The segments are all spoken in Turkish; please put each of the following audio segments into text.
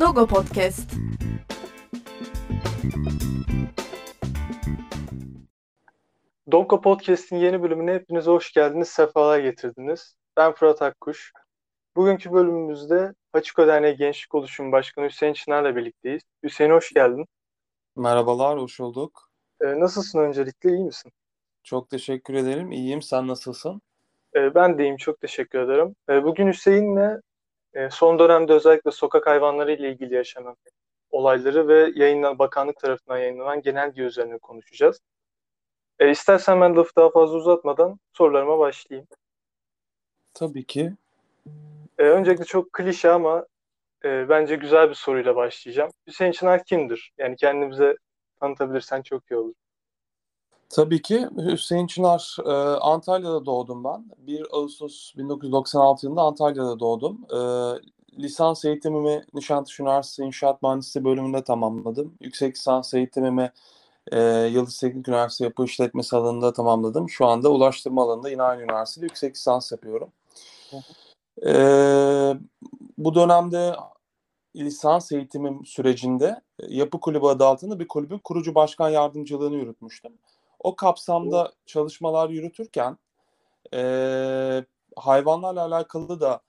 Dogo Podcast. Donko Podcast'in yeni bölümüne hepiniz hoş geldiniz, sefalar getirdiniz. Ben Fırat Akkuş. Bugünkü bölümümüzde Açık Derneği Gençlik Oluşumu Başkanı Hüseyin Çınar'la birlikteyiz. Hüseyin hoş geldin. Merhabalar, hoş bulduk. Ee, nasılsın öncelikle, iyi misin? Çok teşekkür ederim, iyiyim. Sen nasılsın? Ee, ben de iyiyim, çok teşekkür ederim. Ee, bugün Hüseyin'le e, son dönemde özellikle sokak hayvanları ile ilgili yaşanan olayları ve yayınlan, bakanlık tarafından yayınlanan genelge üzerine konuşacağız. E, istersen ben lafı daha fazla uzatmadan sorularıma başlayayım. Tabii ki. E, öncelikle çok klişe ama e, bence güzel bir soruyla başlayacağım. Hüseyin Çınar kimdir? Yani kendimize tanıtabilirsen çok iyi olur. Tabii ki. Hüseyin Çınar, e, Antalya'da doğdum ben. 1 Ağustos 1996 yılında Antalya'da doğdum. E, lisans eğitimimi Nişantaşı Üniversitesi İnşaat Mühendisliği bölümünde tamamladım. Yüksek lisans eğitimimi e, Yıldız Teknik Üniversitesi Yapı İşletmesi alanında tamamladım. Şu anda ulaştırma alanında yine aynı üniversitede yüksek lisans yapıyorum. E, bu dönemde lisans eğitimim sürecinde Yapı Kulübü adı altında bir kulübün kurucu başkan yardımcılığını yürütmüştüm. O kapsamda çalışmalar yürütürken e, hayvanlarla alakalı da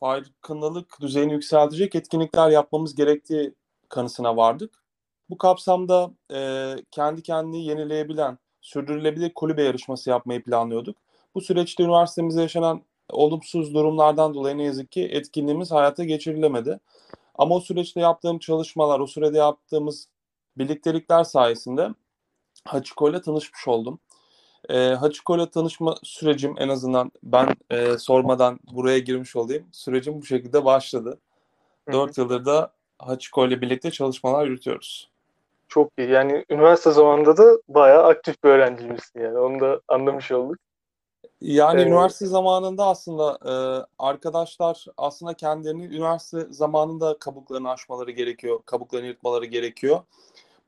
farkındalık düzeyini yükseltecek etkinlikler yapmamız gerektiği kanısına vardık. Bu kapsamda e, kendi kendini yenileyebilen, sürdürülebilir kulübe yarışması yapmayı planlıyorduk. Bu süreçte üniversitemizde yaşanan olumsuz durumlardan dolayı ne yazık ki etkinliğimiz hayata geçirilemedi. Ama o süreçte yaptığım çalışmalar, o sürede yaptığımız birliktelikler sayesinde Hachiko ile tanışmış oldum. E, Hachiko ile tanışma sürecim en azından ben e, sormadan buraya girmiş olayım. Sürecim bu şekilde başladı. Dört yıldır da Hachiko ile birlikte çalışmalar yürütüyoruz. Çok iyi. Yani üniversite zamanında da bayağı aktif bir öğrencimizsin yani. Onu da anlamış olduk. Yani ee, üniversite zamanında aslında e, arkadaşlar aslında kendilerini üniversite zamanında kabuklarını aşmaları gerekiyor, kabuklarını yırtmaları gerekiyor.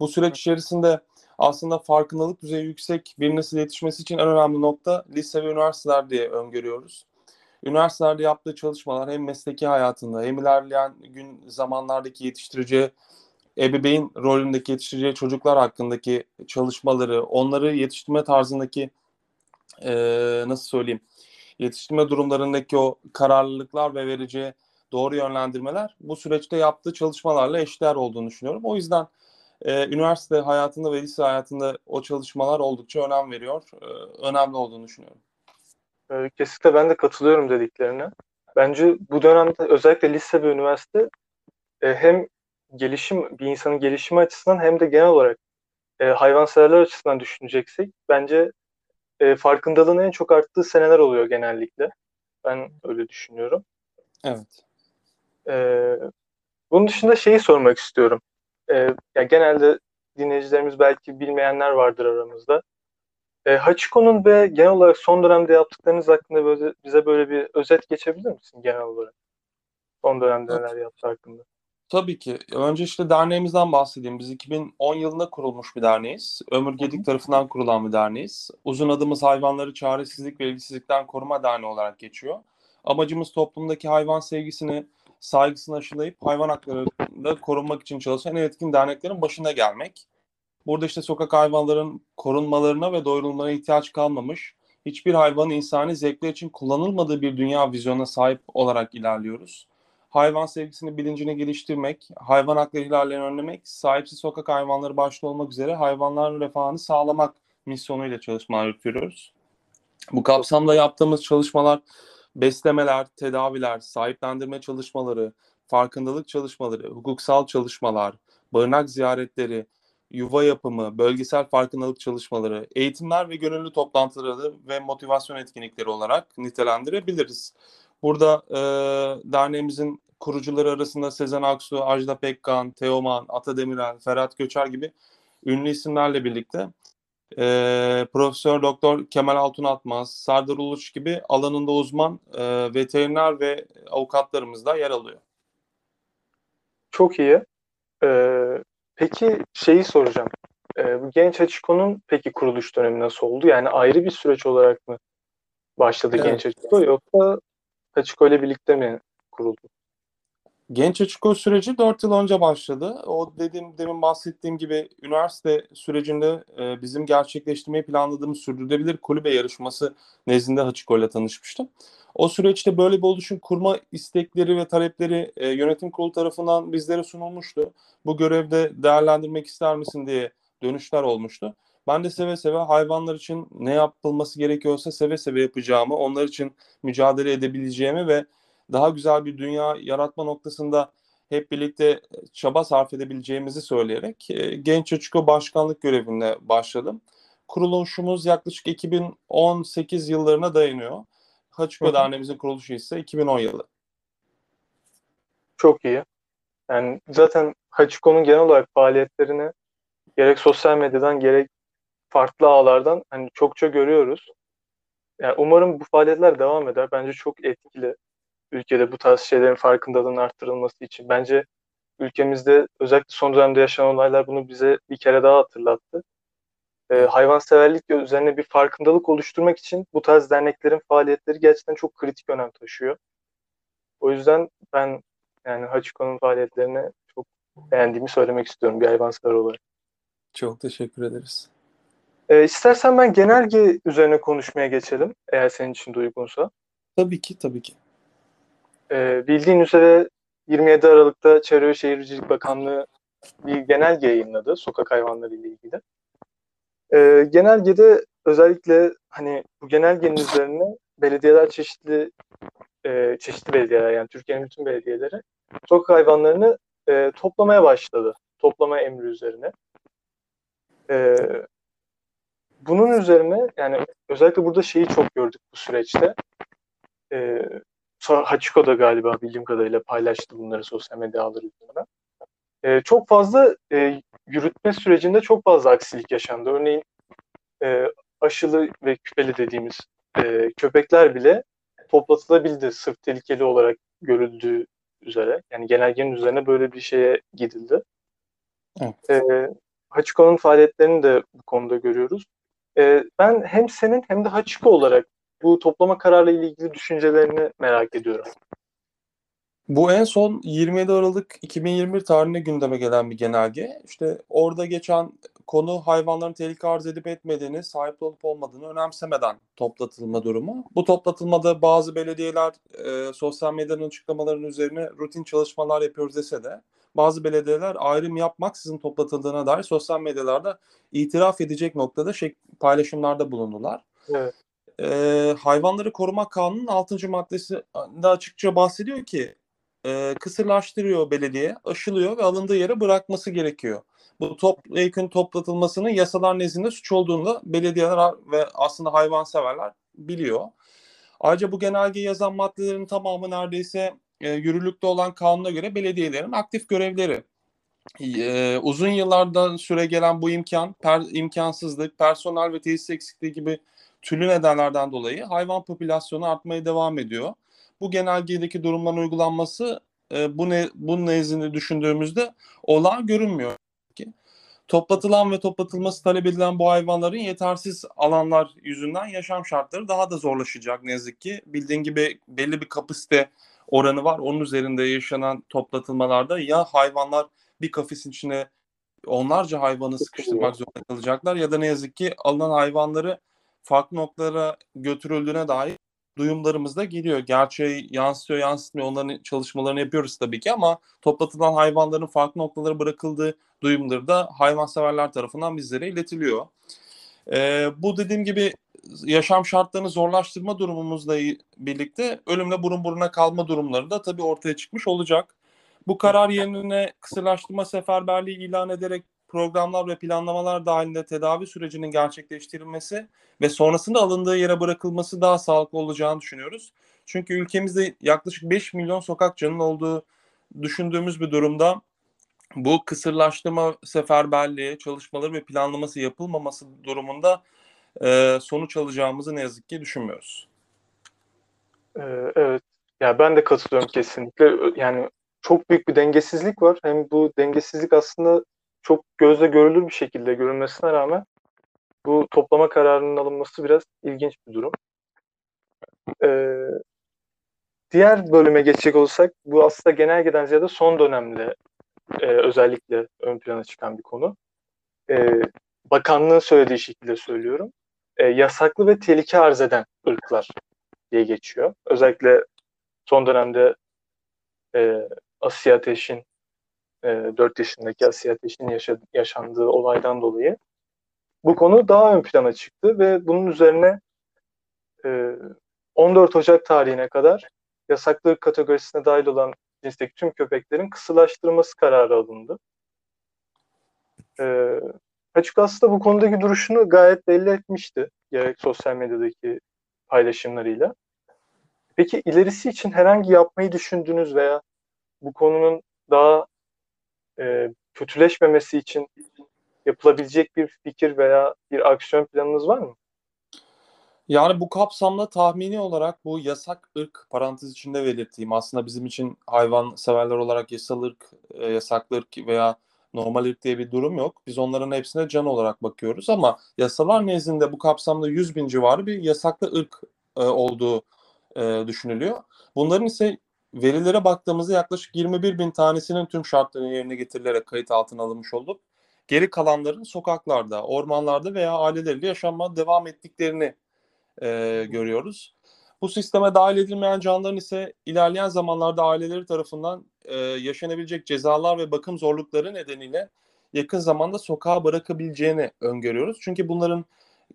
Bu süreç içerisinde aslında farkındalık düzeyi yüksek bir nesil yetişmesi için en önemli nokta lise ve üniversiteler diye öngörüyoruz. Üniversitelerde yaptığı çalışmalar hem mesleki hayatında hem ilerleyen gün zamanlardaki yetiştireceği ebeveyn rolündeki yetiştireceği çocuklar hakkındaki çalışmaları, onları yetiştirme tarzındaki e, nasıl söyleyeyim yetiştirme durumlarındaki o kararlılıklar ve vereceği doğru yönlendirmeler bu süreçte yaptığı çalışmalarla eşdeğer olduğunu düşünüyorum. O yüzden e, üniversite hayatında ve lise hayatında o çalışmalar oldukça önem veriyor. E, önemli olduğunu düşünüyorum. E, kesinlikle ben de katılıyorum dediklerine. Bence bu dönemde özellikle lise ve üniversite e, hem gelişim bir insanın gelişimi açısından hem de genel olarak e, hayvanseverler açısından düşüneceksek bence e, farkındalığın en çok arttığı seneler oluyor genellikle. Ben öyle düşünüyorum. Evet. E, bunun dışında şeyi sormak istiyorum. E, ya genelde dinleyicilerimiz belki bilmeyenler vardır aramızda. E, Hachiko'nun ve genel olarak son dönemde yaptıklarınız hakkında böyle, bize böyle bir özet geçebilir misin genel olarak? Son dönemde neler yaptı hakkında. Tabii ki. Önce işte derneğimizden bahsedeyim. Biz 2010 yılında kurulmuş bir derneğiz. Ömür Gedik tarafından kurulan bir derneğiz. Uzun adımız hayvanları çaresizlik ve ilgisizlikten koruma derneği olarak geçiyor. Amacımız toplumdaki hayvan sevgisini, saygısını aşılayıp hayvan haklarını korunmak için çalışan en etkin derneklerin başına gelmek. Burada işte sokak hayvanların korunmalarına ve doyurulmalarına ihtiyaç kalmamış, hiçbir hayvanın insani zevkler için kullanılmadığı bir dünya vizyonuna sahip olarak ilerliyoruz hayvan sevgisini bilincini geliştirmek, hayvan hakları ihlallerini önlemek, sahipsiz sokak hayvanları başta olmak üzere hayvanların refahını sağlamak misyonuyla çalışmalar yürütüyoruz. Bu kapsamda yaptığımız çalışmalar beslemeler, tedaviler, sahiplendirme çalışmaları, farkındalık çalışmaları, hukuksal çalışmalar, barınak ziyaretleri, yuva yapımı, bölgesel farkındalık çalışmaları, eğitimler ve gönüllü toplantıları ve motivasyon etkinlikleri olarak nitelendirebiliriz. Burada e, derneğimizin kurucuları arasında Sezen Aksu, Ajda Pekkan, Teoman, Ata Demirel, Ferhat Göçer gibi ünlü isimlerle birlikte e, Profesör Doktor Kemal Altun Atmaz, Sardar Uluç gibi alanında uzman e, veteriner ve avukatlarımız da yer alıyor. Çok iyi. Ee, peki şeyi soracağım. Ee, bu Genç Açıko'nun peki kuruluş dönemi nasıl oldu? Yani ayrı bir süreç olarak mı başladı evet. Genç Açıko yoksa Hachiko ile birlikte mi kuruldu? Genç Açıko süreci 4 yıl önce başladı. O dediğim demin bahsettiğim gibi üniversite sürecinde e, bizim gerçekleştirmeyi planladığımız sürdürülebilir kulübe yarışması nezdinde Hachiko ile tanışmıştım. O süreçte böyle bir oluşum kurma istekleri ve talepleri e, yönetim kurulu tarafından bizlere sunulmuştu. Bu görevde değerlendirmek ister misin diye dönüşler olmuştu. Ben de seve seve hayvanlar için ne yapılması gerekiyorsa seve seve yapacağımı, onlar için mücadele edebileceğimi ve daha güzel bir dünya yaratma noktasında hep birlikte çaba sarf edebileceğimizi söyleyerek e, Genç Açıko Başkanlık görevine başladım. Kuruluşumuz yaklaşık 2018 yıllarına dayanıyor. Hachiko Derneğimizin kuruluşu ise 2010 yılı. Çok iyi. Yani zaten Hachiko'nun genel olarak faaliyetlerini gerek sosyal medyadan gerek farklı ağlardan hani çokça görüyoruz. Yani umarım bu faaliyetler devam eder. Bence çok etkili ülkede bu tarz şeylerin farkındalığının arttırılması için. Bence ülkemizde özellikle son dönemde yaşanan olaylar bunu bize bir kere daha hatırlattı. Ee, hayvanseverlik üzerine bir farkındalık oluşturmak için bu tarz derneklerin faaliyetleri gerçekten çok kritik önem taşıyor. O yüzden ben yani Hachiko'nun faaliyetlerini çok beğendiğimi söylemek istiyorum bir hayvansever olarak. Çok teşekkür ederiz. Ee, istersen ben genelge üzerine konuşmaya geçelim eğer senin için de uygunsa. Tabii ki, tabii ki. Ee, bildiğin üzere 27 Aralık'ta Çevre ve Şehircilik Bakanlığı bir genelge yayınladı sokak hayvanları ile ilgili. Ee, genelgede özellikle hani bu genelgenin üzerine belediyeler çeşitli e, çeşitli belediyeler yani Türkiye'nin bütün belediyeleri sokak hayvanlarını e, toplamaya başladı. Toplama emri üzerine. E, bunun üzerine yani özellikle burada şeyi çok gördük bu süreçte. E, Hachiko da galiba bildiğim kadarıyla paylaştı bunları sosyal medya ağları üzerinden. E, çok fazla e, yürütme sürecinde çok fazla aksilik yaşandı. Örneğin e, aşılı ve küpeli dediğimiz e, köpekler bile toplatılabildi sırf tehlikeli olarak görüldüğü üzere. Yani genelgenin üzerine böyle bir şeye gidildi. Evet. E, Hachiko'nun faaliyetlerini de bu konuda görüyoruz. E, ben hem senin hem de Hachiko olarak bu toplama kararı ile ilgili düşüncelerini merak ediyorum. Bu en son 27 Aralık 2021 tarihinde gündeme gelen bir genelge. İşte orada geçen konu hayvanların tehlike arz edip etmediğini, sahip olup olmadığını önemsemeden toplatılma durumu. Bu toplatılmada bazı belediyeler e, sosyal medyanın açıklamalarının üzerine rutin çalışmalar yapıyoruz dese de bazı belediyeler ayrım yapmaksızın toplatıldığına dair sosyal medyalarda itiraf edecek noktada şey, paylaşımlarda bulundular. Evet. E, Hayvanları Koruma Kanunu'nun 6. maddesi de açıkça bahsediyor ki e, kısırlaştırıyor belediye, aşılıyor ve alındığı yere bırakması gerekiyor. Bu top, yükün toplatılmasının yasalar nezdinde suç olduğunu belediyeler ve aslında hayvanseverler biliyor. Ayrıca bu genelge yazan maddelerin tamamı neredeyse e, yürürlükte olan kanuna göre belediyelerin aktif görevleri. E, uzun yıllardan süre gelen bu imkan, per, imkansızlık, personel ve tesis eksikliği gibi türlü nedenlerden dolayı hayvan popülasyonu artmaya devam ediyor bu genelgedeki durumların uygulanması e, bu ne bu nezdinde düşündüğümüzde olağan görünmüyor ki. Toplatılan ve toplatılması talep edilen bu hayvanların yetersiz alanlar yüzünden yaşam şartları daha da zorlaşacak ne yazık ki. Bildiğin gibi belli bir kapasite oranı var. Onun üzerinde yaşanan toplatılmalarda ya hayvanlar bir kafesin içine onlarca hayvanı sıkıştırmak zorunda kalacaklar ya da ne yazık ki alınan hayvanları farklı noktalara götürüldüğüne dair duyumlarımız da geliyor. Gerçeği yansıtıyor, yansıtmıyor. Onların çalışmalarını yapıyoruz tabii ki ama toplatılan hayvanların farklı noktalara bırakıldığı duyumları da hayvanseverler tarafından bizlere iletiliyor. Ee, bu dediğim gibi yaşam şartlarını zorlaştırma durumumuzla birlikte ölümle burun buruna kalma durumları da tabii ortaya çıkmış olacak. Bu karar yerine kısırlaştırma seferberliği ilan ederek programlar ve planlamalar dahilinde tedavi sürecinin gerçekleştirilmesi ve sonrasında alındığı yere bırakılması daha sağlıklı olacağını düşünüyoruz. Çünkü ülkemizde yaklaşık 5 milyon sokak canının olduğu düşündüğümüz bir durumda bu kısırlaştırma seferberliği, çalışmaları ve planlaması yapılmaması durumunda e, sonuç alacağımızı ne yazık ki düşünmüyoruz. Ee, evet. Ya ben de katılıyorum kesinlikle. Yani çok büyük bir dengesizlik var. Hem bu dengesizlik aslında çok gözle görülür bir şekilde görünmesine rağmen bu toplama kararının alınması biraz ilginç bir durum. Ee, diğer bölüme geçecek olsak bu aslında genelgeden ziyade son dönemde e, özellikle ön plana çıkan bir konu. E, bakanlığın söylediği şekilde söylüyorum. E, yasaklı ve tehlike arz eden ırklar diye geçiyor. Özellikle son dönemde e, Asya Ateş'in e, 4 yaşındaki Asya Ateş'in yaşandığı olaydan dolayı bu konu daha ön plana çıktı ve bunun üzerine e, 14 Ocak tarihine kadar yasaklı kategorisine dahil olan cinsteki tüm köpeklerin kısılaştırılması kararı alındı. E, Açık aslında bu konudaki duruşunu gayet belli etmişti. Gerek sosyal medyadaki paylaşımlarıyla. Peki ilerisi için herhangi yapmayı düşündüğünüz veya bu konunun daha e, kötüleşmemesi için yapılabilecek bir fikir veya bir aksiyon planınız var mı? Yani bu kapsamda tahmini olarak bu yasak ırk parantez içinde belirttiğim aslında bizim için hayvan severler olarak yasal ırk, e, yasaklı ırk veya normal ırk diye bir durum yok. Biz onların hepsine can olarak bakıyoruz ama yasalar nezdinde bu kapsamda 100 bin civarı bir yasaklı ırk e, olduğu e, düşünülüyor. Bunların ise verilere baktığımızda yaklaşık 21 bin tanesinin tüm şartlarını yerine getirilerek kayıt altına alınmış olup geri kalanların sokaklarda, ormanlarda veya aileleriyle yaşanmaya devam ettiklerini e, görüyoruz. Bu sisteme dahil edilmeyen canlıların ise ilerleyen zamanlarda aileleri tarafından e, yaşanabilecek cezalar ve bakım zorlukları nedeniyle yakın zamanda sokağa bırakabileceğini öngörüyoruz. Çünkü bunların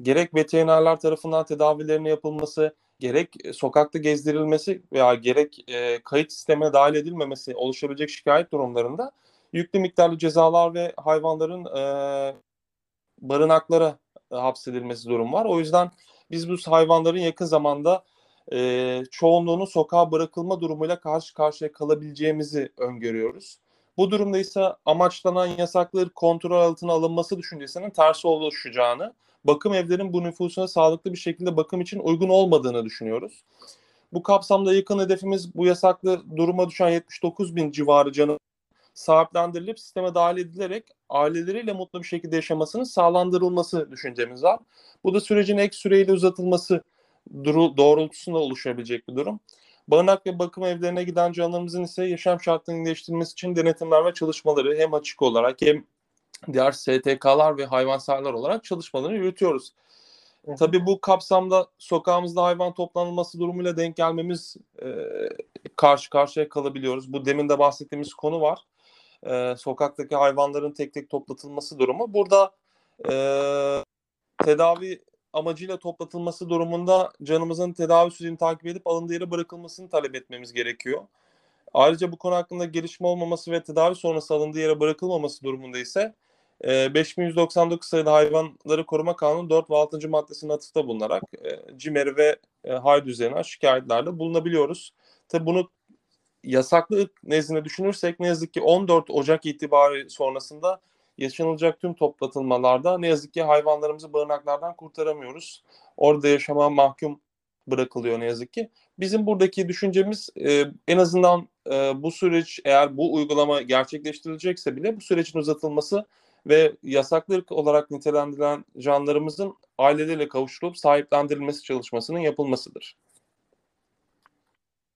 gerek veterinerler tarafından tedavilerine yapılması, gerek sokakta gezdirilmesi veya gerek e, kayıt sistemine dahil edilmemesi oluşabilecek şikayet durumlarında yüklü miktarlı cezalar ve hayvanların e, barınaklara hapsedilmesi durum var. O yüzden biz bu hayvanların yakın zamanda e, çoğunluğunun sokağa bırakılma durumuyla karşı karşıya kalabileceğimizi öngörüyoruz. Bu durumda ise amaçlanan yasakları kontrol altına alınması düşüncesinin tersi oluşacağını, bakım evlerin bu nüfusuna sağlıklı bir şekilde bakım için uygun olmadığını düşünüyoruz. Bu kapsamda yakın hedefimiz bu yasaklı duruma düşen 79 bin civarı canı sahiplendirilip sisteme dahil edilerek aileleriyle mutlu bir şekilde yaşamasının sağlandırılması düşüncemiz var. Bu da sürecin ek süreyle uzatılması doğrultusunda oluşabilecek bir durum. Barınak ve bakım evlerine giden canlarımızın ise yaşam şartlarını değiştirmesi için denetimler ve çalışmaları hem açık olarak hem diğer STK'lar ve hayvanseverler olarak çalışmalarını yürütüyoruz. Hı. Tabii bu kapsamda sokağımızda hayvan toplanılması durumuyla denk gelmemiz e, karşı karşıya kalabiliyoruz. Bu demin de bahsettiğimiz konu var. E, sokaktaki hayvanların tek tek toplatılması durumu. Burada e, tedavi amacıyla toplatılması durumunda canımızın tedavi sürecini takip edip alındığı yere bırakılmasını talep etmemiz gerekiyor. Ayrıca bu konu hakkında gelişme olmaması ve tedavi sonrası alındığı yere bırakılmaması durumunda ise 5199 e, sayılı hayvanları koruma kanunu 4 ve 6. maddesinin atıfta bulunarak e, CİMER ve e, HAYD üzerinden şikayetlerde bulunabiliyoruz. Tabi bunu yasaklı nezdinde düşünürsek ne yazık ki 14 Ocak itibari sonrasında yaşanılacak tüm toplatılmalarda ne yazık ki hayvanlarımızı barınaklardan kurtaramıyoruz. Orada yaşama mahkum bırakılıyor ne yazık ki. Bizim buradaki düşüncemiz e, en azından e, bu süreç eğer bu uygulama gerçekleştirilecekse bile bu sürecin uzatılması ve yasaklı ırk olarak nitelendirilen canlarımızın aileleriyle kavuşturulup sahiplendirilmesi çalışmasının yapılmasıdır.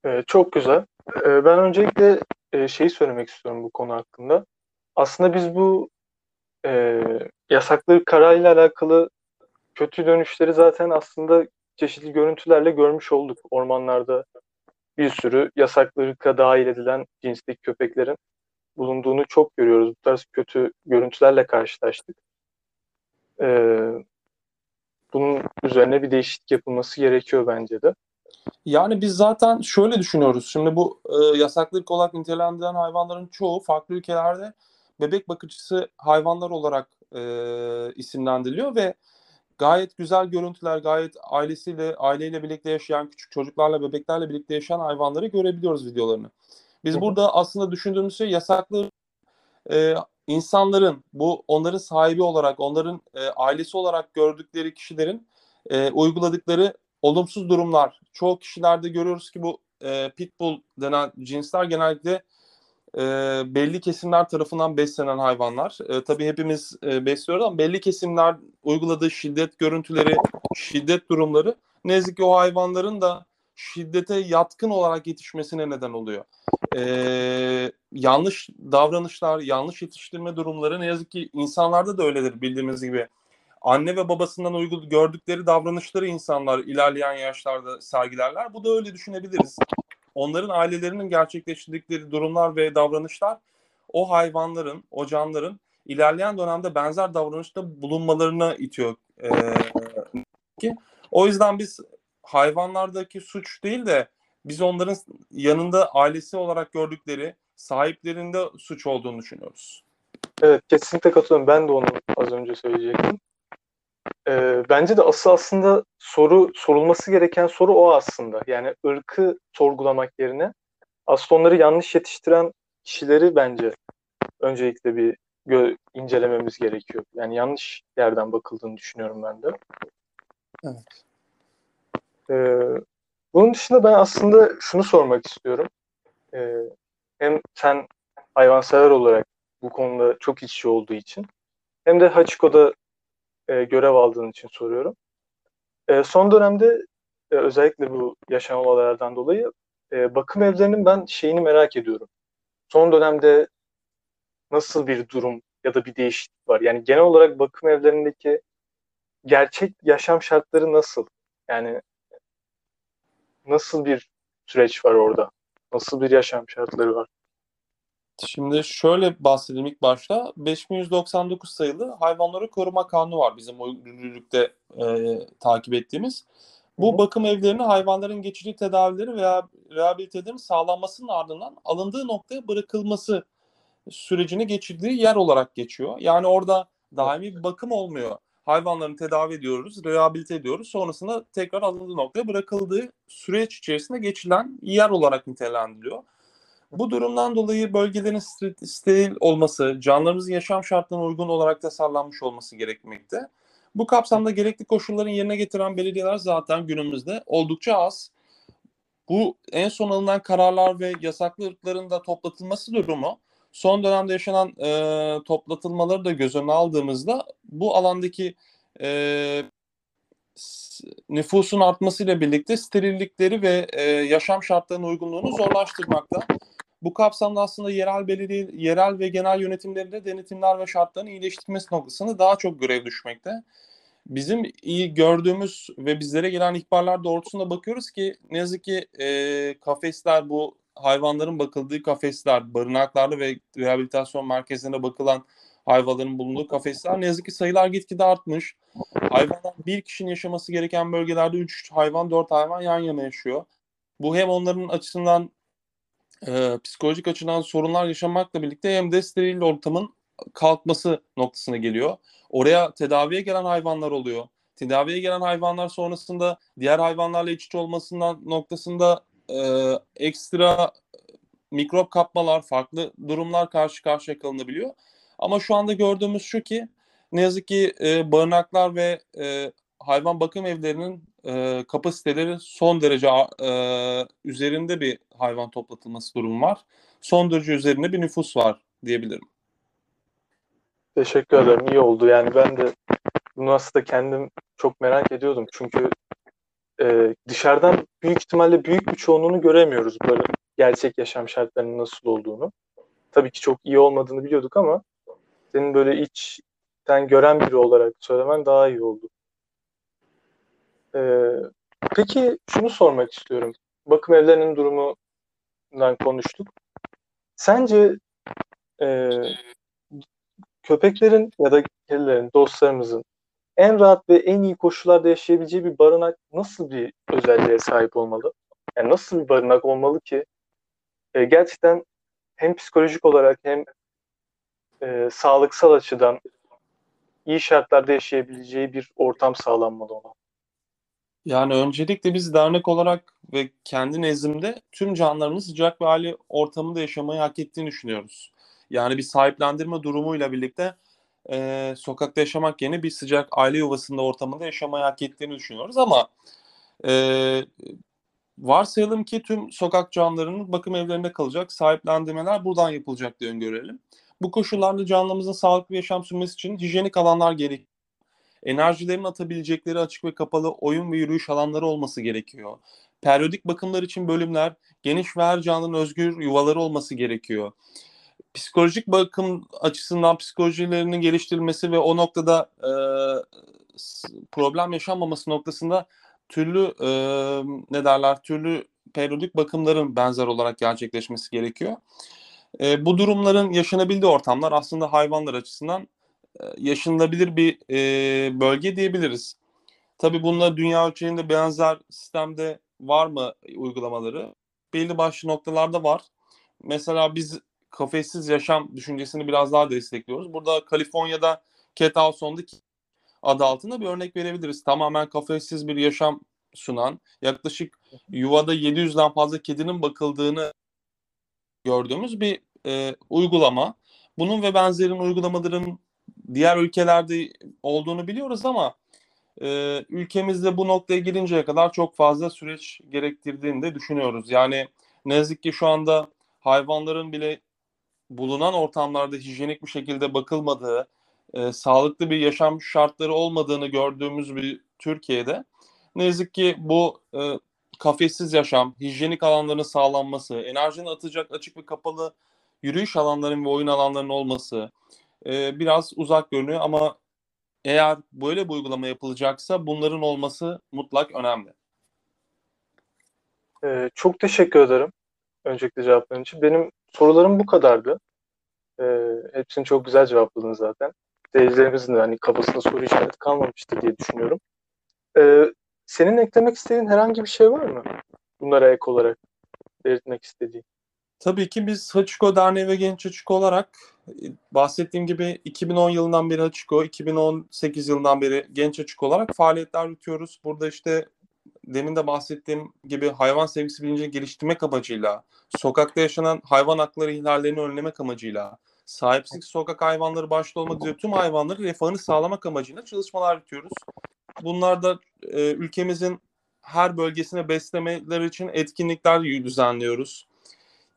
Ee, çok güzel. Ee, ben öncelikle e, şeyi söylemek istiyorum bu konu hakkında. Aslında biz bu e, yasaklı kararıyla alakalı kötü dönüşleri zaten aslında çeşitli görüntülerle görmüş olduk. Ormanlarda bir sürü yasaklı ırka dahil edilen cinslik köpeklerin bulunduğunu çok görüyoruz. Bu tarz kötü görüntülerle karşılaştık. Ee, bunun üzerine bir değişiklik yapılması gerekiyor bence de. Yani biz zaten şöyle düşünüyoruz. Şimdi bu e, yasaklı olarak nitelendirilen hayvanların çoğu farklı ülkelerde bebek bakıcısı hayvanlar olarak e, isimlendiriliyor ve gayet güzel görüntüler, gayet ailesiyle, aileyle birlikte yaşayan, küçük çocuklarla, bebeklerle birlikte yaşayan hayvanları görebiliyoruz videolarını. Biz Hı-hı. burada aslında düşündüğümüz şey yasaklı e, insanların, bu onların sahibi olarak, onların e, ailesi olarak gördükleri kişilerin e, uyguladıkları olumsuz durumlar. Çoğu kişilerde görüyoruz ki bu e, pitbull denen cinsler genellikle e, belli kesimler tarafından beslenen hayvanlar. E, tabii hepimiz e, besliyoruz ama belli kesimler uyguladığı şiddet görüntüleri, şiddet durumları ne yazık ki o hayvanların da şiddete yatkın olarak yetişmesine neden oluyor. Ee, yanlış davranışlar, yanlış yetiştirme durumları ne yazık ki insanlarda da öyledir bildiğimiz gibi. Anne ve babasından uygul gördükleri davranışları insanlar ilerleyen yaşlarda sergilerler. Bu da öyle düşünebiliriz. Onların ailelerinin gerçekleştirdikleri durumlar ve davranışlar o hayvanların, o canlıların ilerleyen dönemde benzer davranışta bulunmalarına itiyor. Ki. O yüzden biz hayvanlardaki suç değil de biz onların yanında ailesi olarak gördükleri sahiplerinde suç olduğunu düşünüyoruz. Evet kesinlikle katılıyorum. Ben de onu az önce söyleyecektim. Ee, bence de asıl aslında soru sorulması gereken soru o aslında. Yani ırkı sorgulamak yerine aslında onları yanlış yetiştiren kişileri bence öncelikle bir gö- incelememiz gerekiyor. Yani yanlış yerden bakıldığını düşünüyorum ben de. Evet. Ee, bunun dışında ben aslında şunu sormak istiyorum. Ee, hem sen hayvansever olarak bu konuda çok içi olduğu için hem de Hachiko'da e, görev aldığın için soruyorum. E, son dönemde e, özellikle bu yaşanan olaylardan dolayı e, bakım evlerinin ben şeyini merak ediyorum. Son dönemde nasıl bir durum ya da bir değişiklik var? Yani genel olarak bakım evlerindeki gerçek yaşam şartları nasıl? Yani nasıl bir süreç var orada? Nasıl bir yaşam şartları var? Şimdi şöyle bahsedeyim ilk başta. 5199 sayılı hayvanları koruma kanunu var bizim yürürlükte e, takip ettiğimiz. Bu Hı. bakım evlerini hayvanların geçici tedavileri veya rehabilitelerinin sağlanmasının ardından alındığı noktaya bırakılması sürecini geçirdiği yer olarak geçiyor. Yani orada daimi bir bakım olmuyor. Hayvanları tedavi ediyoruz, rehabilite ediyoruz. Sonrasında tekrar alındığı noktaya bırakıldığı süreç içerisinde geçilen yer olarak nitelendiriliyor. Bu durumdan dolayı bölgelerin ster- steril olması, canlılarımızın yaşam şartlarına uygun olarak tasarlanmış olması gerekmekte. Bu kapsamda gerekli koşulların yerine getiren belediyeler zaten günümüzde oldukça az. Bu en son alınan kararlar ve yasaklı ırkların da toplatılması durumu son dönemde yaşanan e, toplatılmaları da göz önüne aldığımızda bu alandaki e, nüfusun artmasıyla birlikte sterillikleri ve e, yaşam şartlarına uygunluğunu zorlaştırmakta. Bu kapsamda aslında yerel belediye, yerel ve genel yönetimlerinde denetimler ve şartların iyileştirmesi noktasında daha çok görev düşmekte. Bizim iyi gördüğümüz ve bizlere gelen ihbarlar doğrultusunda bakıyoruz ki ne yazık ki e, kafesler bu hayvanların bakıldığı kafesler, barınaklarda ve rehabilitasyon merkezlerine bakılan hayvanların bulunduğu kafesler ne yazık ki sayılar gitgide artmış. Hayvanlar bir kişinin yaşaması gereken bölgelerde 3 hayvan, 4 hayvan yan yana yaşıyor. Bu hem onların açısından e, psikolojik açıdan sorunlar yaşamakla birlikte hem de steril ortamın kalkması noktasına geliyor. Oraya tedaviye gelen hayvanlar oluyor. Tedaviye gelen hayvanlar sonrasında diğer hayvanlarla iç içe olmasından noktasında e, ekstra mikrop kapmalar, farklı durumlar karşı karşıya kalınabiliyor. Ama şu anda gördüğümüz şu ki ne yazık ki e, barınaklar ve e, hayvan bakım evlerinin e, kapasiteleri son derece e, üzerinde bir hayvan toplatılması durumu var. Son derece üzerinde bir nüfus var diyebilirim. Teşekkür ederim. İyi oldu. Yani ben de bunu aslında kendim çok merak ediyordum. Çünkü e, dışarıdan büyük ihtimalle büyük bir çoğunluğunu göremiyoruz böyle gerçek yaşam şartlarının nasıl olduğunu. Tabii ki çok iyi olmadığını biliyorduk ama senin böyle içten gören biri olarak söylemen daha iyi oldu. E, peki şunu sormak istiyorum. Bakım evlerinin durumundan konuştuk. Sence e, köpeklerin ya da kedilerin, dostlarımızın en rahat ve en iyi koşullarda yaşayabileceği bir barınak nasıl bir özelliğe sahip olmalı? Yani nasıl bir barınak olmalı ki e, gerçekten hem psikolojik olarak hem e, sağlıksal açıdan iyi şartlarda yaşayabileceği bir ortam sağlanmalı ona. Yani öncelikle biz dernek olarak ve kendi nezdimde tüm canlıların sıcak ve aile ortamında yaşamayı hak ettiğini düşünüyoruz. Yani bir sahiplendirme durumuyla birlikte e, sokakta yaşamak yerine bir sıcak aile yuvasında ortamında yaşamayı hak ettiğini düşünüyoruz ama e, varsayalım ki tüm sokak canlılarının bakım evlerinde kalacak sahiplendirmeler buradan yapılacak diye öngörelim. Bu koşullarda canlımızın sağlıklı yaşam sürmesi için hijyenik alanlar gerek. Enerjilerin atabilecekleri açık ve kapalı oyun ve yürüyüş alanları olması gerekiyor. periyodik bakımlar için bölümler, geniş ve her canlının özgür yuvaları olması gerekiyor. Psikolojik bakım açısından psikolojilerinin geliştirilmesi ve o noktada e, problem yaşanmaması noktasında türlü e, ne derler türlü periyodik bakımların benzer olarak gerçekleşmesi gerekiyor. E, bu durumların yaşanabildiği ortamlar aslında hayvanlar açısından yaşanılabilir bir e, bölge diyebiliriz. Tabii bununla dünya ölçeğinde benzer sistemde var mı uygulamaları? Belli başlı noktalarda var. Mesela biz kafessiz yaşam düşüncesini biraz daha destekliyoruz. Burada Kaliforniya'da Cat House on the adı altında bir örnek verebiliriz. Tamamen kafessiz bir yaşam sunan, yaklaşık yuvada 700'den fazla kedinin bakıldığını gördüğümüz bir e, uygulama. Bunun ve benzerin uygulamaların diğer ülkelerde olduğunu biliyoruz ama e, ülkemizde bu noktaya gelinceye kadar çok fazla süreç gerektirdiğini de düşünüyoruz. Yani ne yazık ki şu anda hayvanların bile bulunan ortamlarda hijyenik bir şekilde bakılmadığı, e, sağlıklı bir yaşam şartları olmadığını gördüğümüz bir Türkiye'de ne yazık ki bu e, kafessiz yaşam, hijyenik alanların sağlanması, enerjinin atacak açık ve kapalı yürüyüş alanların ve oyun alanlarının olması e, biraz uzak görünüyor ama eğer böyle bir uygulama yapılacaksa bunların olması mutlak önemli. Ee, çok teşekkür ederim öncelikle cevapların için. Benim sorularım bu kadardı. Ee, hepsini çok güzel cevapladınız zaten. Seyircilerimizin de hani kafasında soru işareti kalmamıştır diye düşünüyorum. Ee, senin eklemek istediğin herhangi bir şey var mı? Bunlara ek olarak belirtmek istediğin. Tabii ki biz Hachiko Derneği ve Genç Hachiko olarak bahsettiğim gibi 2010 yılından beri Hachiko, 2018 yılından beri Genç Hachiko olarak faaliyetler yürütüyoruz. Burada işte demin de bahsettiğim gibi hayvan sevgisi bilincini geliştirmek amacıyla, sokakta yaşanan hayvan hakları ihlallerini önlemek amacıyla, sahipsiz sokak hayvanları başta olmak üzere tüm hayvanları refahını sağlamak amacıyla çalışmalar yürütüyoruz. Bunlar da e, ülkemizin her bölgesine beslemeler için etkinlikler düzenliyoruz.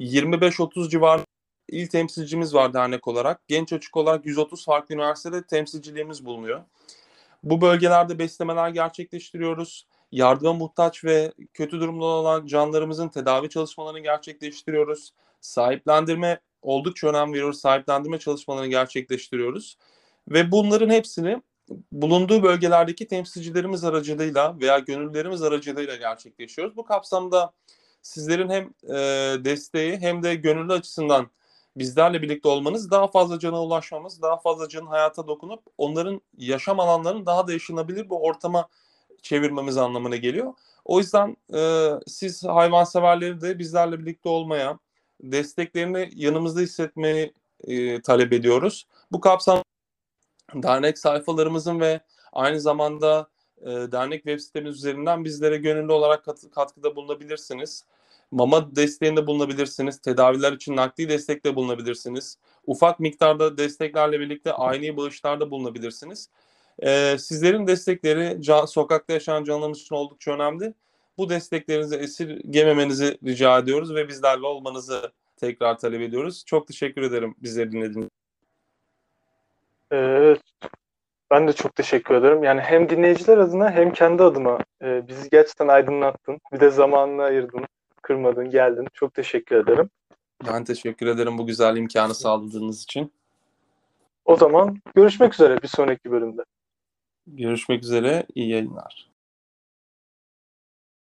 25-30 civar il temsilcimiz var dernek olarak. Genç açık olarak 130 farklı üniversitede temsilciliğimiz bulunuyor. Bu bölgelerde beslemeler gerçekleştiriyoruz. Yardıma muhtaç ve kötü durumda olan canlarımızın tedavi çalışmalarını gerçekleştiriyoruz. Sahiplendirme oldukça önem veriyoruz. Sahiplendirme çalışmalarını gerçekleştiriyoruz. Ve bunların hepsini bulunduğu bölgelerdeki temsilcilerimiz aracılığıyla veya gönüllülerimiz aracılığıyla gerçekleşiyoruz. Bu kapsamda sizlerin hem e, desteği hem de gönüllü açısından bizlerle birlikte olmanız daha fazla cana ulaşmamız, daha fazla canın hayata dokunup onların yaşam alanlarını daha da yaşanabilir bir ortama çevirmemiz anlamına geliyor. O yüzden e, siz hayvanseverleri de bizlerle birlikte olmaya, desteklerini yanımızda hissetmeyi e, talep ediyoruz. Bu kapsam dernek sayfalarımızın ve aynı zamanda e, dernek web sitemiz üzerinden bizlere gönüllü olarak kat, katkıda bulunabilirsiniz. Mama desteğinde bulunabilirsiniz. Tedaviler için nakdi destekte bulunabilirsiniz. Ufak miktarda desteklerle birlikte aynı bağışlarda bulunabilirsiniz. E, sizlerin destekleri can, sokakta yaşayan canlarımız için oldukça önemli. Bu desteklerinizi esirgememenizi rica ediyoruz ve bizlerle olmanızı tekrar talep ediyoruz. Çok teşekkür ederim bizleri dinlediğiniz Evet. Ben de çok teşekkür ederim. Yani hem dinleyiciler adına hem kendi adıma e, bizi gerçekten aydınlattın. Bir de zamanını ayırdın, kırmadın, geldin. Çok teşekkür ederim. Ben teşekkür ederim bu güzel imkanı sağladığınız için. O zaman görüşmek üzere bir sonraki bölümde. Görüşmek üzere. İyi yayınlar.